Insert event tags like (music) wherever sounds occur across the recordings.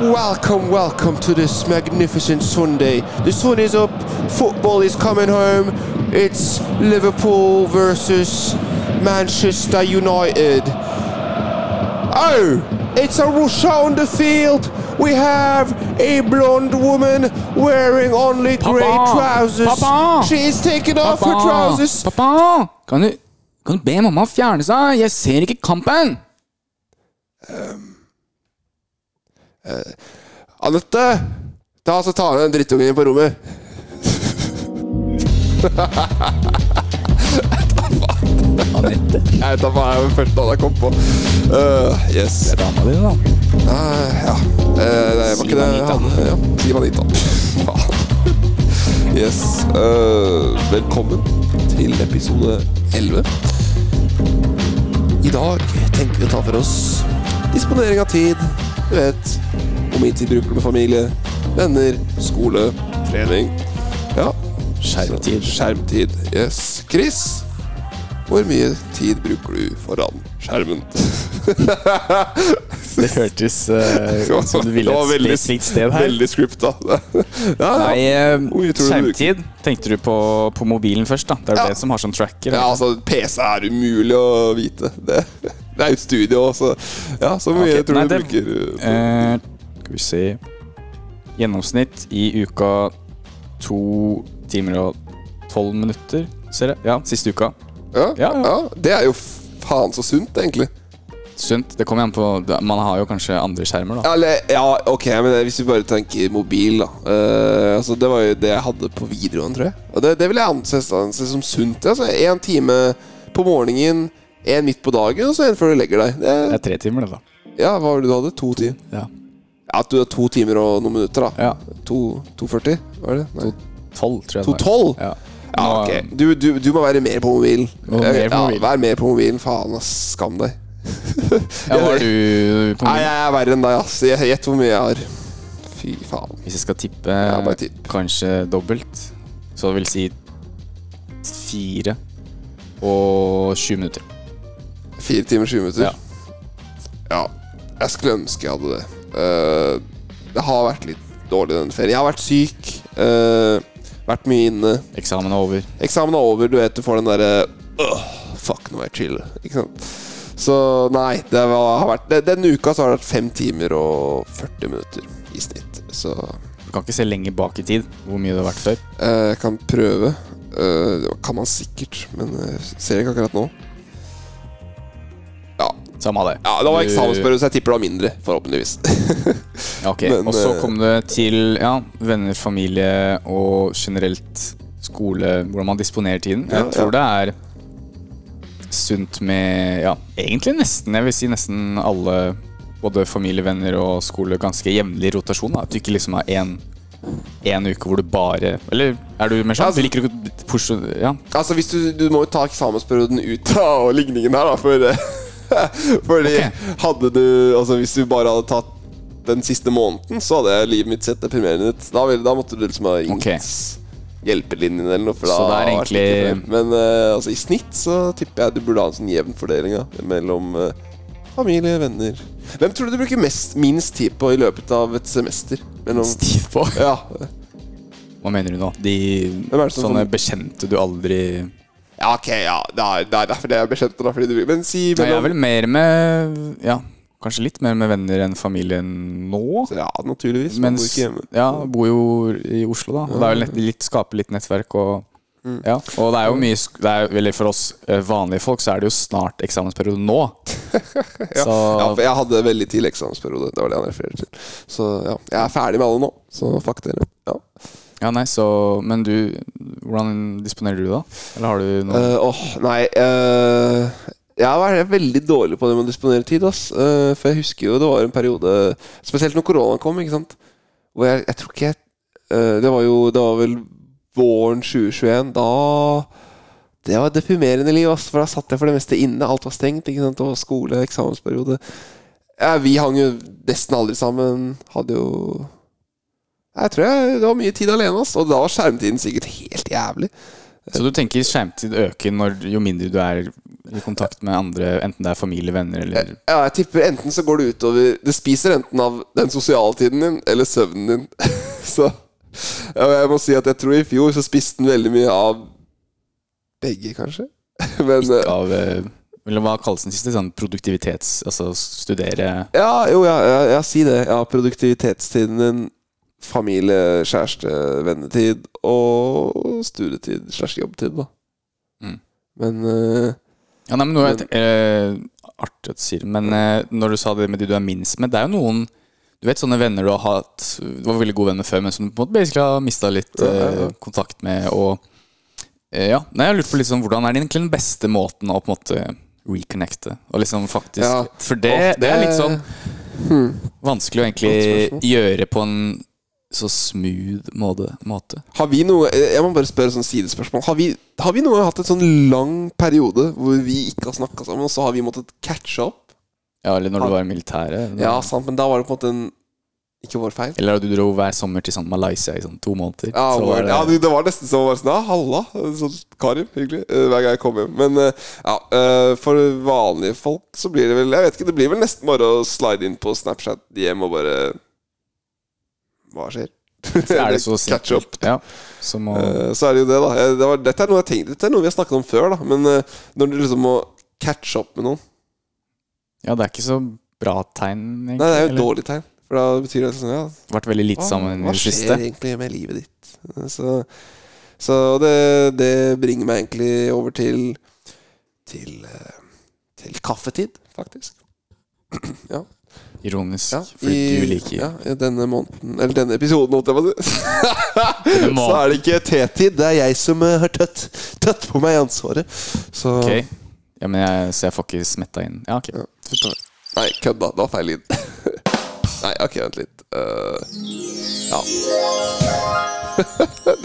Welcome, welcome to this magnificent Sunday. The sun is up, football is coming home. It's Liverpool versus Manchester United. Oh, it's a Russia on the field. We have a blonde woman wearing only grey trousers. Papa! She is taking off her trousers. Pappa! Kan du, kan du be mamma fjerne seg? Jeg ser ikke kampen! Anette, ta så ta du den drittungen på rommet. Anette? Jeg vet da faen, jeg var første navnet jeg kom på. Uh, yes. Det er dama di, da. Uh, ja. Uh, det var ikke det han ja. Ja, Simonita. Faen. Yes. Uh, velkommen til episode 11. I dag tenker vi å ta for oss disponering av tid. Du vet, hvor mye tid bruker du med familie, venner, skole, trening. Ja. Skjermtid. Skjermtid. Yes. Chris, hvor mye tid bruker du foran skjermen? (laughs) Det hørtes (laughs) uh, ut som du ville et spesifikt sted her. Veldig scripta. (laughs) ja, ja. Nei, eh, skjermtid tenkte du på, på mobilen først, da. Det er jo Ja. det som har sånn tracker. Ja, altså, PC er umulig å vite. Det, det er jo et studio, så Ja, så mye okay. tror nei, du det- bruker uh, skal vi se Gjennomsnitt i uka to timer og tolv minutter, ser jeg. Ja, siste uka. ja, ja, ja. Det er jo faen så sunt, egentlig. Sunt. Det kommer an på Man har jo kanskje andre skjermer, da. Ja, eller, ja, ok, men hvis vi bare tenker mobil, da. Uh, altså, det var jo det jeg hadde på videregående, tror jeg. Og det, det vil jeg anse, anse som sunt. Altså, Én time på morgenen, én midt på dagen, og så en før du legger deg. Det, Det er tre timer, det, da. ja, Hva var det du hadde? To timer? Ja. Ja, at du har to timer og noen minutter, da. ja. To, 2,40? Var det? Nei. Tolv, tror jeg. det var. 2,12? Ja. Ja, ok. Du, du, du må være mer på mobilen. Må mer på ja. Vær mer på mobilen. Faen, ass. Skam deg. Ja, var du på Nei, jeg er verre enn deg, ass. Gjett hvor mye jeg har. Fy faen. Hvis jeg skal tippe Ja, tipp. kanskje dobbelt, så det vil si fire og sju minutter. Fire timer, sju minutter. Ja. Ja. Jeg skulle ønske jeg hadde det. Eh, det har vært litt dårlig denne ferien. Jeg har vært syk. Uh, vært mye inne. Eksamen er over. Eksamen er over, du vet du får den derre uh, Fuck, nå er jeg chill. Ikke sant? Så nei, det var, har vært det, Denne uka så har det vært fem timer og 40 minutter i snitt. Så Du kan ikke se lenger bak i tid hvor mye det har vært før. eh, jeg kan prøve. Det kan man sikkert, men jeg ser ikke akkurat nå. Ja, Samme det. ja det var eksamensperiode, så jeg tipper det var mindre. Forhåpentligvis. (laughs) Ok. Men, og så eh, kom det til ja, venner, familie og generelt skole, hvordan man disponerer tiden. Jeg Ja, tror det er sunt med ja, egentlig nesten, jeg vil si nesten alle både familie, venner og skole ganske jevnlig rotasjon. Da. At du ikke liksom har én en uke hvor du bare Eller er du mer sånn? Altså- du liker ikke å pushe Ja. altså, hvis du, du må jo ta eksamensperioden ut av (laughs) ligningen her, da, for (laughs) Fordi okay. hadde du Altså, hvis du bare hadde tatt den siste måneden, så hadde livet mitt sett deprimerende ut. Da, ville- da måtte du liksom ha ringt okay. hjelpelinjen eller noe. For Så da det er egentlig- Men uh, altså, i snitt så tipper jeg du burde ha en sånn jevn fordeling da, mellom uh, familie, venner Hvem tror du du bruker mest, minst tid på i løpet av et semester? Mellom, Tid på. ja, Hva mener du nå? De sånne bekjente du aldri ja, ok, ja. Det er, det er derfor det er bekjent. Da, fordi du, men si mellom jeg er vel mer med Ja, kanskje litt mer med venner enn familien nå. Ja, naturligvis. Man bor ikke hjemme. Ja, bor jo i Oslo, da. Og det er nett, litt, skape litt nettverk og Mm. Ja, og det er jo mye det er, Eller for oss eh, vanlige folk så er det jo snart eksamensperiode nå. (laughs) Så Ja, for jeg hadde veldig tidlig eksamensperiode. Det var det han refererte til. Så ja, jeg er ferdig med alle nå. Så fuck dere. Ja. Ja, nei, så Men du, hvordan disponerer du da? Eller har du noe uh, Åh, nei uh, Jeg har vært veldig dårlig på det med å disponere tid. Ass. Uh, for jeg husker jo det var en periode Spesielt når koronaen kom, ikke sant. Hvor jeg, jeg tror ikke jeg eh, Det var jo Det var vel våren 2021. Da Det var et deprimerende liv, ass, for da satt jeg for det meste inne. Alt var stengt. ikke sant, Det var skole, eksamensperiode. Ja, vi hang jo nesten aldri sammen. Hadde jo Jeg tror jeg, det var mye tid alene, ass. Og da var skjermtiden sikkert helt jævlig. Så du tenker skjermtid øker når, jo mindre du er i kontakt med andre, enten det er familie, venner eller Ja, jeg tipper enten så går det utover Det spiser enten av den sosiale tiden din eller søvnen din. (laughs) så ja, jeg må si at jeg tror i fjor så spiste den veldig mye av begge, kanskje. (laughs) Men Ikke av eh, Eller hva kalles den siste? Sånn produktivitets... Altså studere Ja, jo, ja, ja, ja, si det. Ja, produktivitetstiden din, familie, kjæreste, vennetid og studietid slash jobbtid, da. Mm. Men uh, Ja, nei, men noe jeg, eh, Artig at du sier men eh, når du sa det med de du er minst med Det er jo noen Du vet sånne venner du har hatt Du var veldig god venn med før, men som du på en måte basically har mista litt Ja, ja, ja. eh, kontakt med. Og eh, ja, nei, jeg har lurt på litt sånn hvordan er det egentlig den beste måten å på en måte reconnecte? Og liksom faktisk Ja. For det, det er litt sånn vanskelig å egentlig gjøre på en så smooth måte. måte. har vi noe Jeg må bare spørre sånn sidespørsmål. Har vi, har vi noe hatt en sånn lang periode hvor vi ikke har snakka sammen, og så har vi måttet catche opp? Ja, eller når du var i militæret. Ja, sant, men da var det på en måte en Ikke vår feil. Eller da du dro hver sommer til sånn Malaysia i sånn to måneder. Ja, så var det, ja, det det var nesten som var sånn Ja, halla. Sånn Karim, hyggelig. eh, Hver gang jeg kom hjem. Men eh, ja, eh, for vanlige folk så blir det vel Jeg vet ikke, det blir vel nesten bare å slide inn på Snapchat hjem og bare Hva skjer? (laughs) er det så (laughs) Catch up. Ja, som å Eh, Så er det jo det, da. Eh, Det var, dette, er tenkte, dette er noe vi har snakket om før, da. Men eh, når du liksom må catch up med noen Ja, det er ikke så bra tegn, egentlig. Nei, det er jo et dårlig tegn. For da betyr det sånn Ja, Vært veldig litt sammen i hva skjer egentlig med livet ditt? Så, så det, det bringer meg egentlig over til Til, til kaffetid, faktisk. (clears throat) ja. Ironisk, ja fordi i- du liker ja, i denne måneden Eller denne episoden, holdt jeg på å. (laughs) Så er det ikke tetid. Det er jeg som eh, har tøtt, tøtt på meg ansvaret. Så okay. Ja, men jeg, så jeg får ikke smetta inn. Ja, ok. Nei, kødda. Det var feil lyd. (laughs) Nei, ok, vent litt. Uh, ja. (laughs)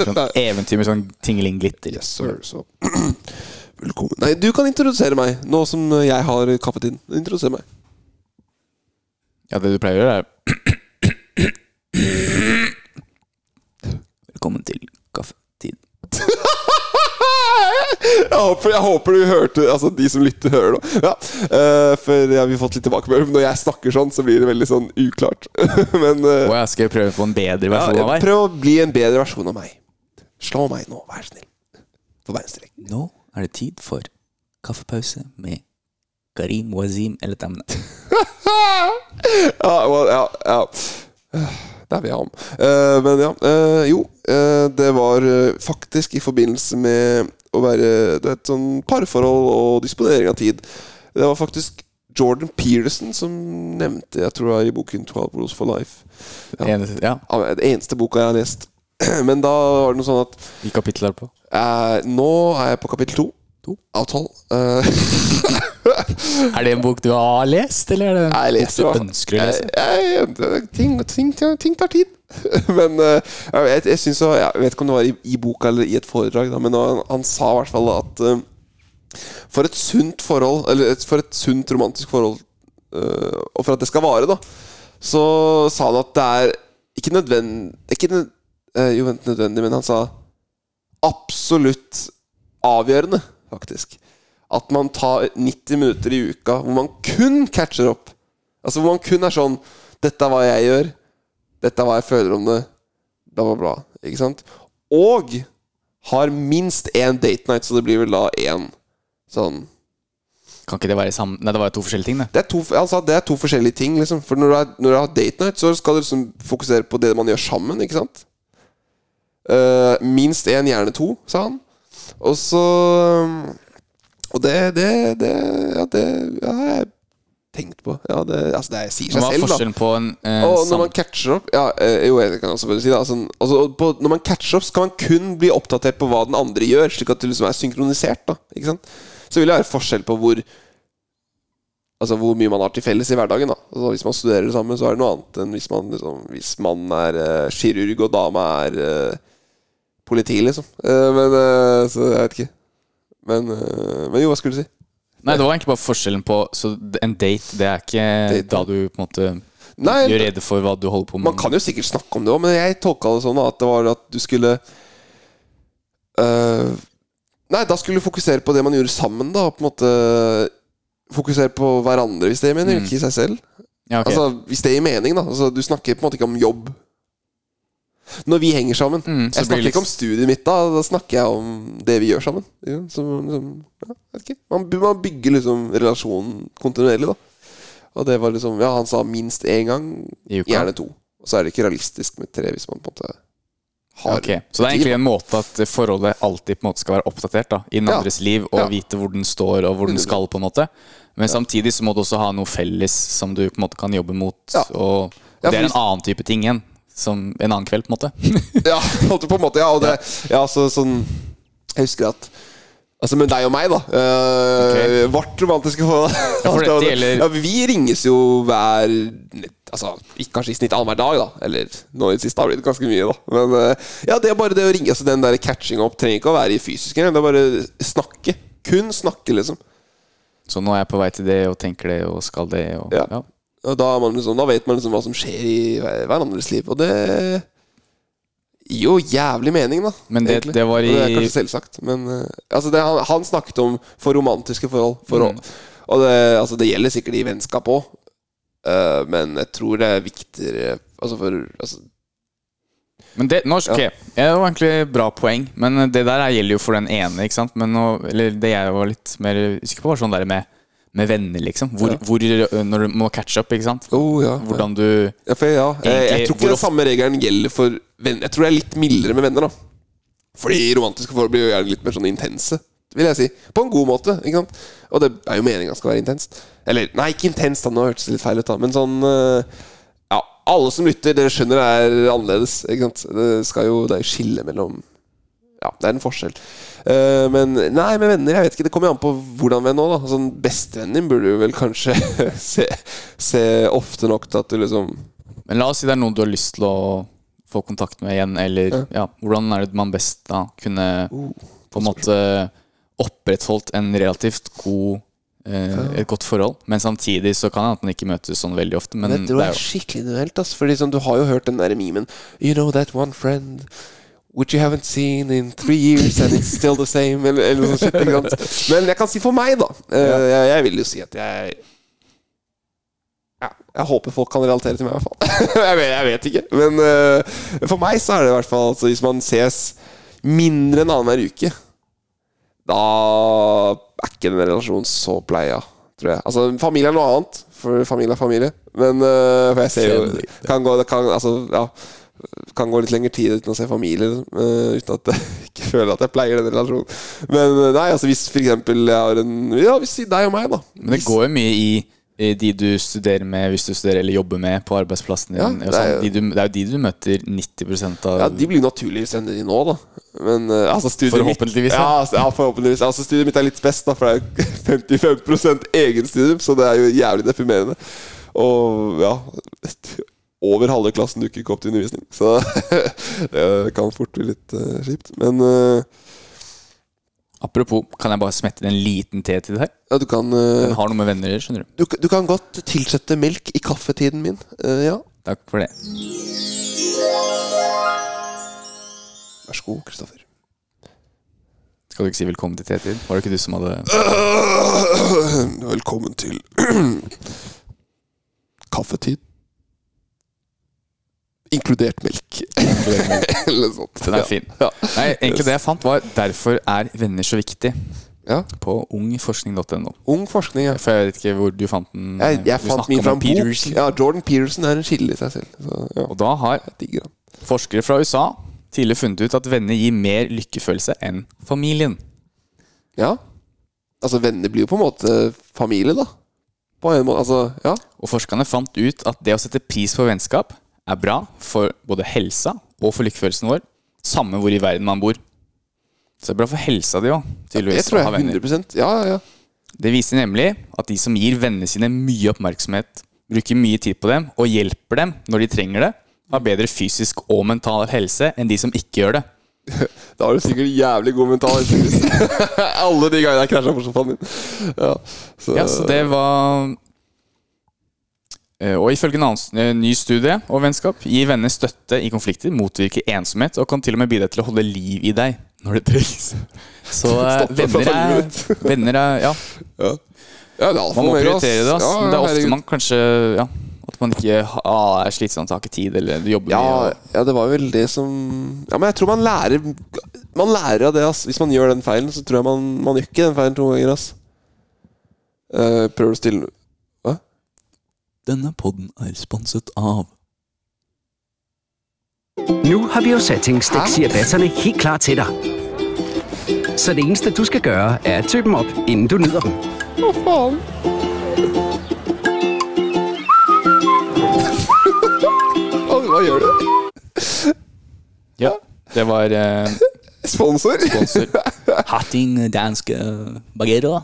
Sånn eventyr med sånn tingeling-glitter. Yes, sir. Så (clears throat) Velkommen. Nei, du kan introdusere meg, nå som jeg har kaffetiden. Introduser meg. Ja, det du pleier å gjøre, er Velkommen til kaffetid. (laughs) Jeg håper, jeg håper du hørte Altså de som lytter, hører nå. Ja, eh, for ja, vi har fått litt tilbakemelding. Når jeg snakker sånn, så blir det veldig sånn uklart. (laughs) Men uh, ja, skal jeg prøve å få en bedre ja, versjon av meg? prøv å bli en bedre versjon av meg. Slå meg nå, vær snill. For verdenstrek. Nå er det tid for kaffepause med Karim Wazim El Tamna. (laughs) Ja, well, ja, ja. Der vil jeg ha den. Eh, men ja, Uh, jo. uh, det var faktisk i forbindelse med å være du vet, sånn parforhold og disponering av tid. Det var faktisk Jordan Peterson som nevnte, jeg tror det er i boken 12 Rules for Life. Ja. Eneste, Ja, Ja, Det eneste boka jeg har lest. (clears throat) Men da var det noe sånn at hvilke kapittel er du på? Nå er jeg på kapittel to. To? Av tolv. Uh, (laughs) Er det en bok du har lest, eller er det en Jeg leste, bok du ønsker å lese? Jeg, jeg, ting, ting, ting tar tid. (laughs) men uh, jeg, vet- jeg, synes, jeg vet ikke om det var i, i boka eller i et foredrag, da, men han, han sa i hvert fall at uh, for et sunt forhold, eller et, for et sunt romantisk forhold, og for at det skal vare, da, så sa han at det er ikke nødvendig Ikke nød, Jo, vent, nødvendig, men han sa absolutt avgjørende, faktisk. At man tar 90 minutter i uka hvor man kun catcher opp. Altså hvor man kun er sånn Dette er hva jeg gjør. Dette er hva jeg føler om det. Bla, bla, bla. Ikke sant? Og har minst én date night, så det blir vel da én sånn Kan ikke det være sammen... Nei, det var jo to forskjellige ting, det. det er, to, altså, det er to forskjellige ting, liksom. For når du, er, når du har date night, så skal du liksom fokusere på det man gjør sammen, ikke sant? Uh, minst én, gjerne to, sa han. Og så Og det Det, det Ja, det ja, har jeg tenkt på. Ja, det, altså, det sier seg selv, da. på en eh, Og når man catcher opp Ja, eh, jo, jeg kan også si det. Altså, altså, på, når man catcher opp, så kan man kun bli oppdatert på hva den andre gjør, slik at det liksom er synkronisert. da Ikke sant? Så vil det være forskjell på hvor Altså hvor mye man har til felles i hverdagen. da altså, Hvis man studerer sammen, så er det noe annet enn hvis man liksom Hvis man er eh, kirurg og dama er eh, politi, liksom. Eh, men eh, Så jeg vet ikke. Men, eh, men jo, hva skulle du si? Nei, det var egentlig bare forskjellen på Så en date, det er ikke Date, da du på en måte Nei, gjør rede for hva du holder på med. Man kan jo sikkert snakke om det òg, men jeg tolka det sånn at det var at du skulle uh, Nei, da skulle du fokusere på det man gjorde sammen, da. På en måte Fokusere på hverandre, hvis det gir mening, ikke i seg selv. Ja, okay. Altså, Hvis det gir mening, da. Altså, du snakker på en måte ikke om jobb. Når vi henger sammen. Mm, jeg snakker litt- ikke om studiet mitt, da. Da snakker jeg om det vi gjør sammen. Ja, som, som, ja. Man, man bygger liksom relasjonen kontinuerlig, da. Og det var liksom Ja, han sa minst én gang, gjerne to. Og så er det ikke realistisk med tre hvis man på en måte har okay. Så det er egentlig en måte at forholdet alltid på en måte skal være oppdatert da i den Ja. andres liv, og vite hvor den står og hvor den skal. på en måte Men samtidig så må du også ha noe felles som du på en måte kan jobbe mot. Ja. Og det er en annen type ting igjen. Som en annen kveld, på en måte. (laughs) Ja, holdt på en måte, ja. Og det, ja, så, sånn Jeg husker at Altså med deg og meg, da. Uh, Vårt romantiske forhold. for (laughs) dette gjelder- ja, vi ringes jo hver Altså ikke kanskje i snitt annenhver dag, da. Eller nå i det siste har det blitt ganske mye, da. Men uh, ja, det er bare det å ringe. Altså Den der catching up trenger ikke å være i fysisk engang. Det er bare snakke. Kun snakke, liksom. Så nå er jeg på vei til det og tenker det og skal det. Og, Ja. ja. Da, man liksom, da vet man liksom hva som skjer i hverandres liv. Og det gir jo jævlig mening, da. Men det- det var i... det er kanskje selvsagt, men eh, altså det, han, han snakket om for romantiske forhold. For Mm. å, og det, altså det gjelder sikkert i vennskap òg, men jeg tror det er viktigere Altså for altså, Men det, nå, ok, det var egentlig bra poeng, men det der er- gjelder jo for den ene. ikke sant? Men nå, eller det jeg var litt mer usikker på, var sånn der med, med venner, liksom. Hvor, Ja. hvor, når du må catch up, ikke sant. oh, ja, Hvordan du ja, for, ja. Jeg, jeg tror ikke den samme regelen gjelder for venner. Jeg tror det er litt mildere med venner, da. Fordi romantiske forhold blir jo gjerne litt mer sånn intense, vil jeg si. På en god måte. ikke sant? Og det er jo meninga skal være intenst. Eller nei, ikke intenst, da. Nå hørtes det litt feil ut, da. Men sånn eh, Ja, alle som lytter, dere skjønner det er annerledes. Ikke sant? Det skal jo Det er jo skille mellom Ja, det er en forskjell. Uh, men nei, med venner, jeg vet ikke. Det kommer an på hvordan venn òg, da. Sånn, Bestevennen din burde du vel kanskje (laughs) se, se ofte nok til at du liksom Men la oss si det er noen du har lyst til å få kontakt med igjen, eller ja, hvordan er det man best da kunne uh, på en måte opprettholdt en relativt god eh, et godt forhold, men samtidig så kan det at man ikke møtes sånn veldig ofte. Men det tror jeg er skikkelig duelt, ass. Fordi sånn, du har jo hørt den der memen You know that one friend Which you haven't seen in three years And it's still the same Eller, eller sånt ikke sant? Men jeg kan si for meg da. Eh, jeg, jeg vil jo si at jeg ja, Jeg håper folk kan relatere til meg i hvert fall. (laughs) Jeg, vet, jeg vet ikke Men uh, for meg så er det i hvert fall altså, Hvis man ses mindre enn annen hver uke Da er ikke den relasjonen så pleia Tror jeg. Altså familie er noe annet For familie er familie Men uh, For jeg ser jo Det. kan gå, kan, altså, ja, kan gå litt lengre tid uten å se familie uh, Uten at (laughs) jeg ikke føler at jeg pleier den relasjonen Men eh, nei, altså hvis for eksempel jeg har en Ja, hvis deg og meg da Men det går jo mye i, i de du studerer med, hvis du studerer eller jobber med på arbeidsplassen din. Ja, det er sånn. de du, det er jo de du møter 90% av Ja, de blir naturligvis venner i nå, da. Men uh, altså studiet Forhåpentligvis, mitt, ja. ja. altså, ja. forhåpentligvis. Altså, studiet mitt er litt best, da, for det er jo (laughs) 55 egenstudium, så det er jo jævlig deprimerende. Og ja Over halve klassen dukker ikke opp til undervisning, så (laughs) det kan fort bli litt uh, kjipt. Men uh, Apropos, kan jeg bare smette en liten te til deg? ja, du kan uh, Den har noe med venner å gjøre, skjønner du. du, du kan godt tilsette melk i kaffetiden min. Ja. Takk for det. Vær så god, Kristoffer. Skal du ikke si velkommen til tetid? Var det ikke du som hadde (clears throat) Velkommen til (clears throat) kaffetid. Inkludert melk. (laughs) Eller sånt. Den er Ja. fin. Ja. Nei, egentlig det jeg fant, var 'Derfor er venner så viktig' ja. på ungforskning.no. Ung forskning, ja. For jeg vet ikke hvor du fant den. Jeg, jeg fant min fra en bok. Ja, Jordan Peterson er en skille i seg selv. Så, ja, Og da har forskere fra USA tidligere funnet ut at venner gir mer lykkefølelse enn familien. Ja. Altså, venner blir jo på en måte familie, da. På en måte, altså, ja. Og forskerne fant ut at det å sette pris på vennskap er bra for både helsa og for lykkefølelsen vår, samme hvor i verden man bor. Så det er bra for helsa di òg, Det tydeligvis, tror å ha jeg 100 Ja, ja, ja. Det viser nemlig at de som gir vennene sine mye oppmerksomhet, bruker mye tid på dem og hjelper dem når de trenger det, har bedre fysisk og mental helse enn de som ikke gjør det. (laughs) Da har du sikkert jævlig god mental helse. (laughs) Alle de gangene jeg krasja på sofaen din. Ja, så, Ja, så det var Og ifølge en annen eh, ny studie og vennskap gir venner støtte i konflikter, motvirker ensomhet og kan til og med bidra til å holde liv i deg når det trengs. (laughs) Så eh, venner er, venner er Ja, Ja, ja er man må prioritere det. Ass. Ja, Men det er ofte man kanskje Ja, at man ikke ah, er slitsomt, har ikke tid, eller du jobber ja, mye. ja, det var vel det som Ja, men jeg tror man lærer Man lærer av det, ass. Hvis man gjør den feilen, så tror jeg man Man gjør ikke den feilen to ganger, ass. Uh, prøver å stille? Denne podden er sponset av Nu har vi jo sat tænkstik-ciabatterne helt klar til dig. Så det eneste, du skal gøre, er at tø dem op, inden du nyder dem. Hva, hva gjør du? Ja, det var eh, Sponsor? sponsor. Hatting danske bagetter.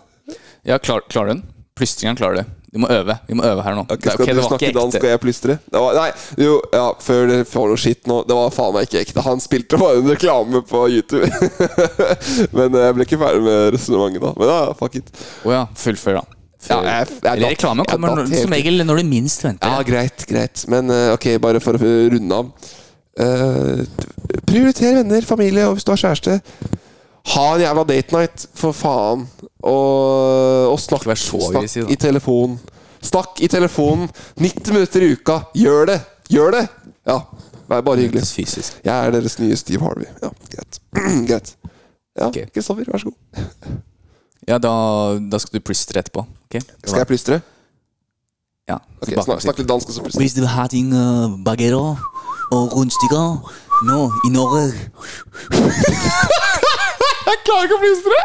Ja, klar, klarer den? Plystringen klarer det. Vi må øve. Vi må øve her nå. Ok, Det er- skal ok, du snakke dansk, og jeg plystre? Det var, nei, jo, ja, før det får noe skitt nå Det var faen meg ikke ekte. Han spilte bare en reklame på YouTube. (laughs) Men eh, jeg ble ikke ferdig med resonnementet da. Men ja, fuck it. Å ja, fullfør, da. Ja, jeg, jeg, Eller reklame kommer når- Som regel når du minst venter. Ja, greit, greit. Men eh, ok, bare for å runde av. Uh, prioriter venner, familie, og hvis du har kjæreste Ha en jævla date night, for faen. Og, og snakk, snakk aggressiv, i telefon. Snakk i telefonen 90 minutter i uka. Gjør det! Gjør det! Ja, vær bare hyggelig. Fysisk. Jeg er deres nye Steve Harvey. Ja, greit. (clears throat) greit. Ja, Kristoffer, Kristoffer, vær så god. Ja, da, da skal du plystre etterpå. ok? Skal jeg plystre? Ja, Ok, tilbake Snakk, snakk litt dansk, og så plystre. Hvis du har ting bagetter og rundstykker nå i Norge (laughs) Jeg klarer ikke å plystre!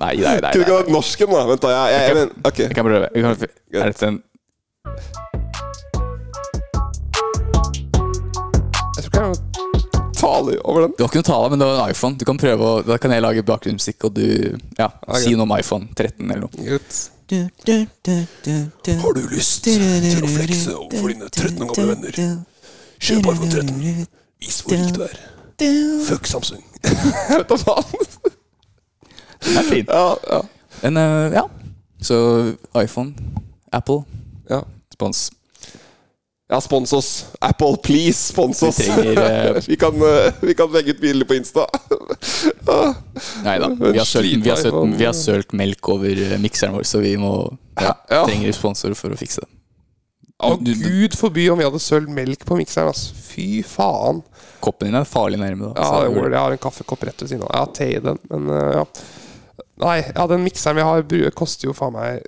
Nei, nei, nei. Kunne ikke vært norsken, da. Vent, da. Jeg, jeg, jeg, men, ok. Jeg kan prøve. Jeg kan, er dette en Jeg tror ikke jeg har tale over den. Du har ikke noe tale, men du har en iPhone. Du kan prøve å, Da kan jeg lage bakgrunnsmusikk, og du ja, si noe om iPhone 13 eller noe. Har du lyst til å flekse overfor dine 13 år gamle venner? Kjøp iPhone 13. Vis hvor rik du er. Fuck Samsung. Jeg (laughs) vet da faen. Det er fint. Ja, ja. Men eh, ja. Så iPhone, Apple, ja. spons. Ja, spons oss. Apple, please, spons oss. Vi trenger, eh, (laughs) vi, kan, eh, vi kan legge ut bilder på Insta. (laughs) Ah. Nei da. Vi har sølt, vi har sølt, vi har sølt melk over eh, mikseren vår, så vi må ja, Ja. trenger sponsorer for å fikse det. Å, gud forby om vi hadde sølt melk på mikseren. ass. Fy faen. Koppen din er farlig nærme. Da, Ja, det går, jeg har en kaffekopp rett ved siden av. Jeg har te i den, men eh, ja. Nei, ja, den mikseren vi har, bru- koster jo faen meg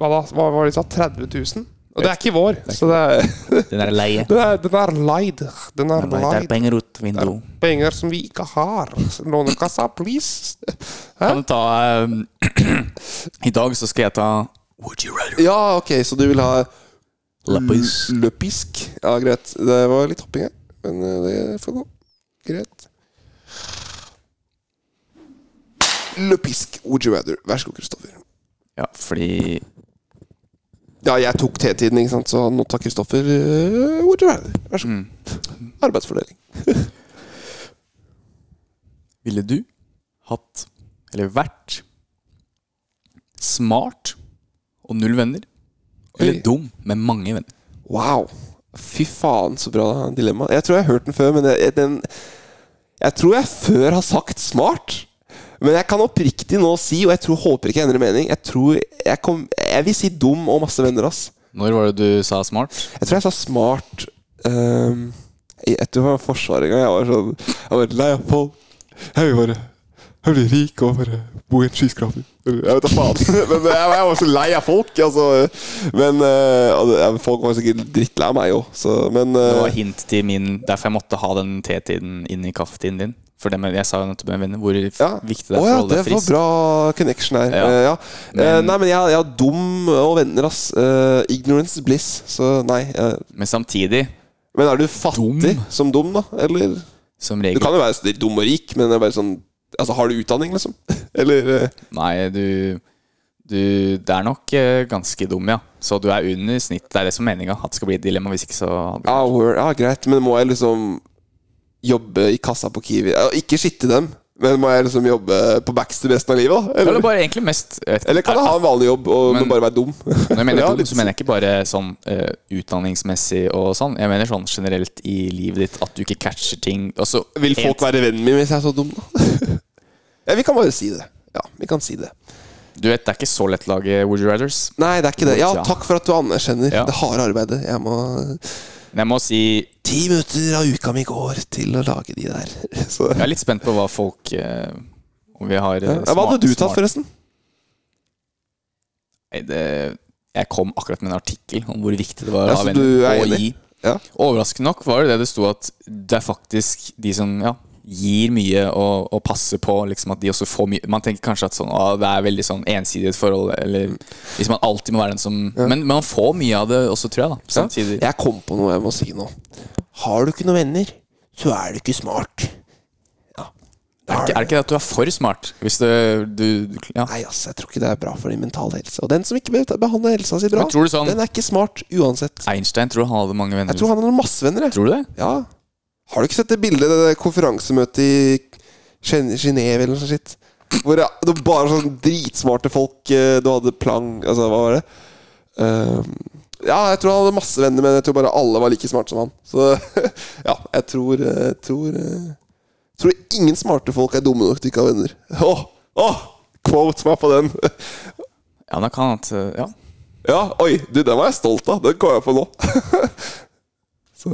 Hva da? Hva var det de sa? 30 000? Og det er ikke vår, så det er, Den er (laughs) leie. den, er, den er leid. Den er Det er leid. penger ut vinduet. Penger som vi ikke har. Lånekassa, please. Kan du ta eh, (clears throat) I dag så skal jeg ta Would you rather? Ja, ok, så du vil ha Lappis. løpisk? Ja, greit. Det var litt hopping her, men eh, det får gå. Greit. Løpisk. Would you rather? Vær så god, Kristoffer. Ja, fordi Ja, jeg tok T-tiden, ikke sant, så nå tar Kristoffer uh, Would you rather? Vær så god. Arbeidsfordeling. (laughs) Ville du hatt, eller vært, smart og null venner? Eller dum med mange venner? Wow. Fy faen, så bra dilemma. Jeg tror jeg har hørt den før, men jeg, den Jeg tror jeg før har sagt smart. Men jeg kan oppriktig nå si, og jeg tror, håper ikke jeg endrer mening Jeg tror jeg, kom, jeg vil si dum og masse venner, ass. Når var det du sa smart? Jeg tror jeg sa smart um, jeg var i Forsvaret en gang. Jeg var sånn Jeg var lei av folk. Jeg vil bare Jeg blir rik og bare bo i en skyskraper. Jeg vet da faen. (laughs) Men jeg, jeg var så lei av folk, altså. Men uh, folk var sikkert drittlei av meg òg, Men Det uh, var hint til min Derfor jeg måtte ha den T-tiden inn i kaffetiden din. For det med, jeg sa jo nettopp med venner hvor ja. viktig det er for å holde det var frisk. bra connection her. Ja. Eh, ja. Men- Eh, nei, men jeg, jeg har dum og venner, ass. Uh, ignorance bliss. Så nei. eh, Men samtidig, men er du fattig Dum? som dum, da? Eller som Du regel kan jo være dum og rik, men det er bare sånn Altså, har du utdanning, liksom? (laughs) Eller eh, Nei, du, du Det er nok uh, ganske dum, ja. Så du er under snitt. Det er det som er meninga. At det skal bli et dilemma. Hvis ikke så ah, ja, greit, men må jeg liksom jobbe i kassa på Kiwi? Ikke skitte dem. Men må jeg liksom jobbe på Baxter resten av livet? da? Eller Eller, ikke, eller kan jeg ha en vanlig jobb og Men- bare være dum? (laughs) Når jeg mener Ja, dum, så mener jeg ikke bare sånn uh, utdanningsmessig og sånn. Jeg mener sånn generelt i livet ditt at du ikke catcher ting. Altså, Vil folk være vennen min hvis jeg er så dum, da? (laughs) ja, vi kan bare si det. Ja, vi kan si det. Du vet, det er ikke så lett å lage Would you Rathers. Nei, det er ikke det. Ja, Ja. takk for at du anerkjenner Ja. det harde arbeidet. Jeg må Men jeg må si Ti minutter av uka mi går til å lage de der. (laughs) Så. jeg er litt spent på hva folk eh, Om vi har ja, smart, hva hadde du tatt, forresten? Nei, det, jeg kom akkurat med en artikkel om hvor viktig det var Ja, å ha venner. er og gi. Ja. Overraskende nok var det det det sto at det er faktisk de som ja, gir mye og, og passer på liksom at de også får mye Man tenker kanskje at sånn, å, det er veldig sånn ensidig forhold, eller hvis man alltid må være den som men, men man får mye av det også, tror jeg. da Samtidig. Jeg kom på noe jeg må si nå. Har du ikke noen venner, så er du ikke smart. Ja. Er, det ikke, er det ikke det at du er for smart? Du, du ja. Nei, ass, jeg tror ikke det er bra for din mentale helse. Og den som ikke behandler helsa si bra, sånn- den er ikke smart uansett. Einstein tror han hadde mange venner. Jeg tror han hadde masse venner. Tror du det? Ja. Har du ikke sett det bildet, det konferansemøtet i Genéve eller noe sånt? Hvor det, det var bare sånn dritsmarte folk. eh, Du hadde plang Altså, hva var det? Um, ja, jeg tror han hadde masse venner, men jeg tror bare alle var like smarte som han. Så (laughs) ja, jeg tror Jeg tror, eh, jeg tror ingen smarte folk er dumme nok til ikke å ha venner. Åh, åh, Quote meg på den! (laughs) Ja, da kan at Ja. Ja, oi, du, den var jeg stolt av. Den kom jeg på nå. (laughs) Så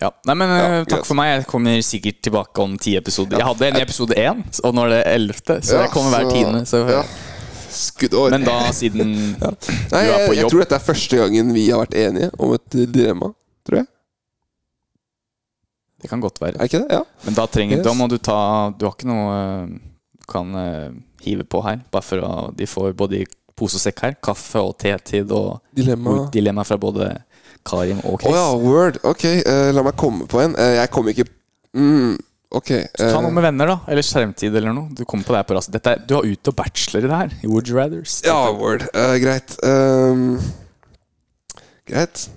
Ja. Nei, men eh, Ja, takk yes. for meg. Jeg kommer sikkert tilbake om ti episoder. Jeg hadde en i episode én, og nå er det ellevte, så Ja, jeg kommer hver tiende. Så. ja. Skuddår. Men da, siden (laughs) Nei, Du er på jobb jeg jobb. tror dette er første gangen vi har vært enige om et dilemma. Tror jeg. Det kan godt være. Er ikke det? Ja. Men da trenger Yes. Da må du ta Du har ikke noe eh, du kan uh, hive på her. Bare for å De får både i pose og sekk her. Kaffe og tetid og Dilemma. dilemma fra både Karim og Å Chris. ja, word. Ok, eh, la meg komme på en. Eh, jeg kommer ikke mm, Ok. Så ta eh, noe med venner, da. Eller skjermtid eller noe. Du kommer på det her på rast. Dette er, du har ut og bachelor i det her. I Would you rather ja, word. Eh, greit. Um, greit.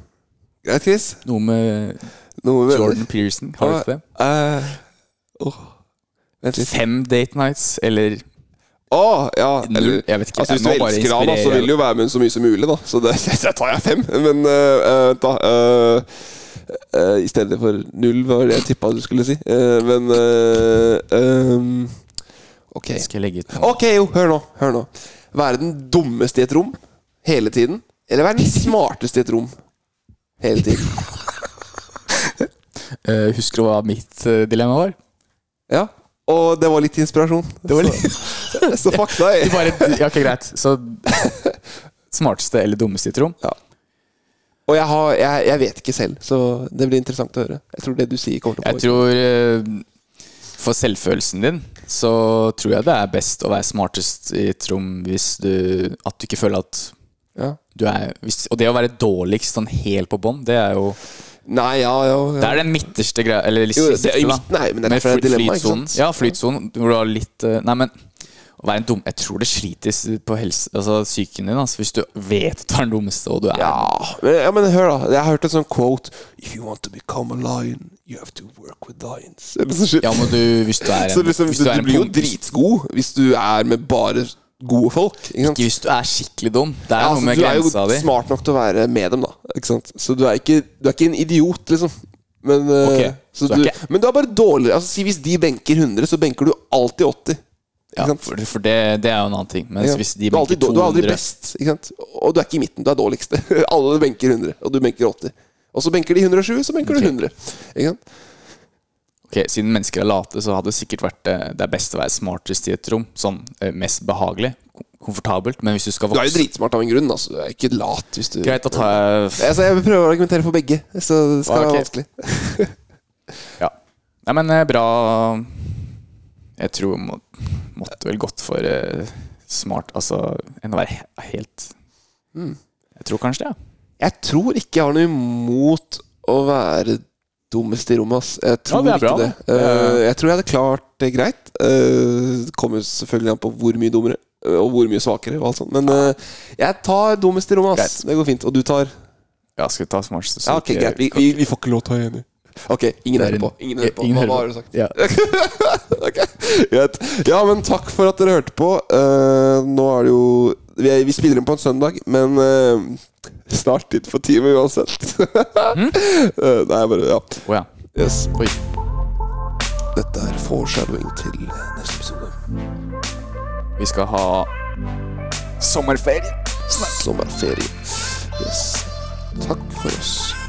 Greit, Chris. Noe med Noe med Jordan Pearson. Har du ikke det? Eh, åh. Vent litt. Fem date nights eller Å, ja. Eller, Jeg vet ikke. altså, hvis du elsker han, så vil du jo være med så mye som mulig, da. Så det, (laughs) det tar jeg fem. Men uh, da uh, uh, I stedet for null, var det jeg tippa du skulle si. Men ehm, Ok. Ok, jo, hør nå. Hør nå. Være den dummeste i et rom hele tiden, eller være den (laughs) smarteste i et rom hele tiden. Husker du hva mitt dilemma var? Ja. Og det var litt inspirasjon. Det var litt (laughs) Så, så deg. Du bare, ja, ok, greit. Så (laughs) smarteste eller dummeste i et rom? Og jeg, har, jeg, jeg vet ikke selv, så det blir interessant å høre. Jeg tror det du sier, kommer til å Jeg tror eh, For selvfølelsen din så tror jeg det er best å være smartest i et rom hvis du At du ikke føler at ja. du er Og det å være dårligst sånn helt på bånn, det er jo Nei, ja, ja, Det er den midterste greia Eller litt Jo, det er da. nei, men det er derfor det er dilemma, ikke sant? Ja, flytsonen. Hvor du har litt eh, Nei, men å være en dum Jeg tror det slites på helse, altså, psyken din altså, hvis du vet at du er den dummeste, og du er Ja, men, ja, men hør, da. Jeg har hørt en sånn quote If you want to become a lion, you have to work with lions. (laughs) Ja, men du, hvis du er en, så liksom, du, du en blir jo dritgod hvis du er med bare gode folk. Ikke? Ikke hvis du er skikkelig dum. Det er Ja, noe altså, med du er jo grensa smart nok til å være med dem, da. Ikke sant? Så du er ikke, du er ikke en idiot, liksom. Men, okay. Så så du ikke- men du er bare dårligere. Altså, si hvis de benker 100, så benker du alltid 80. Ja, for, for det, det er jo en annen ting. Mens ja. hvis de du, er alltid, benker du er aldri best, ikke sant? og du er ikke i midten. Du er dårligste. (laughs) Alle benker 100, og du benker 80. Og så benker de 107, så benker okay. du 100. Ikke sant? Ok, Siden mennesker er late, så hadde det sikkert vært eh, det er best å være smartest i et rom. Sånn eh, mest behagelig. Komfortabelt. Men hvis du skal Du er jo dritsmart av en grunn. Altså. Du er ikke lat. Hvis du Greit, da tar jeg altså, Jeg vil prøve å argumentere for begge, så det skal Ah, ok. være vanskelig. (laughs) (laughs) Ja. Nei, men eh, bra Jeg tror må, måtte vel gått for uh, smart Altså enn å være helt Mm. Jeg tror kanskje det, ja. Jeg tror ikke jeg har noe imot å være dummest i rommet. Ass. Jeg tror det er bra, ikke det. Uh, Eh, jeg tror jeg hadde klart det greit. Uh, Det kommer selvfølgelig an på hvor mye dummere eh, og hvor mye svakere. Og alt sånt. Men uh, jeg tar dummest i rommet. Ass. Greit. Det går fint. Og du tar Ja, skal vi ta smartest? Ja, okay, greit. Vi, vi, vi får ikke lov til å være enige. Ok, ingen er hører på. Ingen hører på. Ingen Hva, hva har du sagt? Ja. (laughs) okay, greit. Ja, men takk for at dere hørte på. Eh, nå er det jo Vi, er, vi spiller inn på en søndag, men eh, snart tid for time uansett. Mm? (laughs) nei, bare Ja. Oh, ja. Yes. Oi. Dette er foreshadowing til neste episode. Vi skal ha sommerferie. Snart. Sommerferie. Yes. Takk for oss.